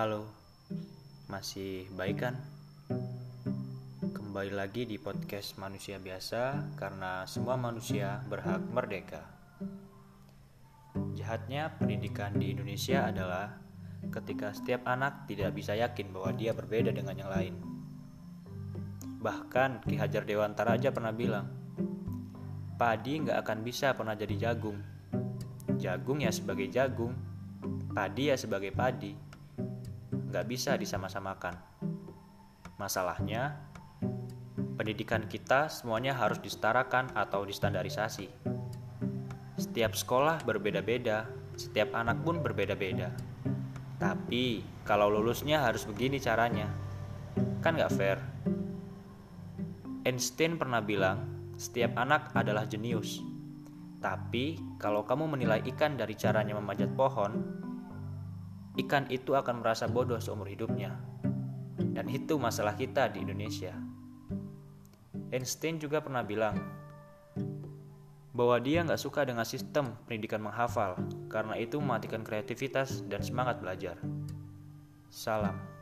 Halo, masih baik kan? Kembali lagi di podcast Manusia Biasa karena semua manusia berhak merdeka. Jahatnya pendidikan di Indonesia adalah ketika setiap anak tidak bisa yakin bahwa dia berbeda dengan yang lain. Bahkan Ki Hajar Dewantara aja pernah bilang, padi nggak akan bisa pernah jadi jagung. Jagung ya sebagai jagung, padi ya sebagai padi nggak bisa disama-samakan. Masalahnya, pendidikan kita semuanya harus disetarakan atau distandarisasi. Setiap sekolah berbeda-beda, setiap anak pun berbeda-beda. Tapi, kalau lulusnya harus begini caranya. Kan nggak fair. Einstein pernah bilang, setiap anak adalah jenius. Tapi, kalau kamu menilai ikan dari caranya memanjat pohon, ikan itu akan merasa bodoh seumur hidupnya. Dan itu masalah kita di Indonesia. Einstein juga pernah bilang bahwa dia nggak suka dengan sistem pendidikan menghafal karena itu mematikan kreativitas dan semangat belajar. Salam.